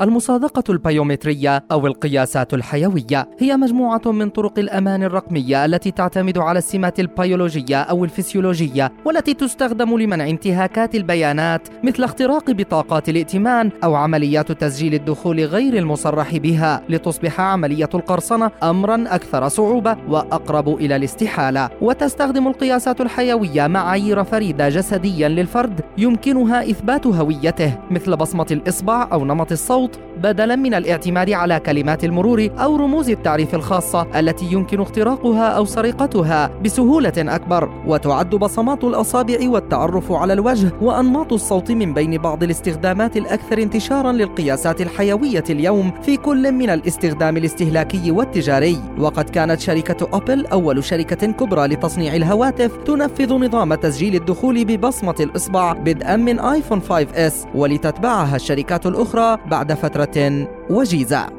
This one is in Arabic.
المصادقة البيومترية أو القياسات الحيوية. هي مجموعة من طرق الأمان الرقمية التي تعتمد على السمات البيولوجية أو الفسيولوجية والتي تستخدم لمنع انتهاكات البيانات مثل اختراق بطاقات الائتمان أو عمليات تسجيل الدخول غير المصرح بها لتصبح عملية القرصنة أمرا أكثر صعوبة وأقرب إلى الاستحالة. وتستخدم القياسات الحيوية معايير فريدة جسديا للفرد يمكنها إثبات هويته مثل بصمة الإصبع أو نمط الصوت الصوت بدلا من الاعتماد على كلمات المرور أو رموز التعريف الخاصة التي يمكن اختراقها أو سرقتها بسهولة أكبر. وتعد بصمات الأصابع والتعرف على الوجه وأنماط الصوت من بين بعض الاستخدامات الأكثر انتشارا للقياسات الحيوية اليوم في كل من الاستخدام الاستهلاكي والتجاري. وقد كانت شركة ابل أول شركة كبرى لتصنيع الهواتف تنفذ نظام تسجيل الدخول ببصمة الإصبع بدءا من آيفون 5 إس ولتتبعها الشركات الأخرى بعد فترة وجيزة.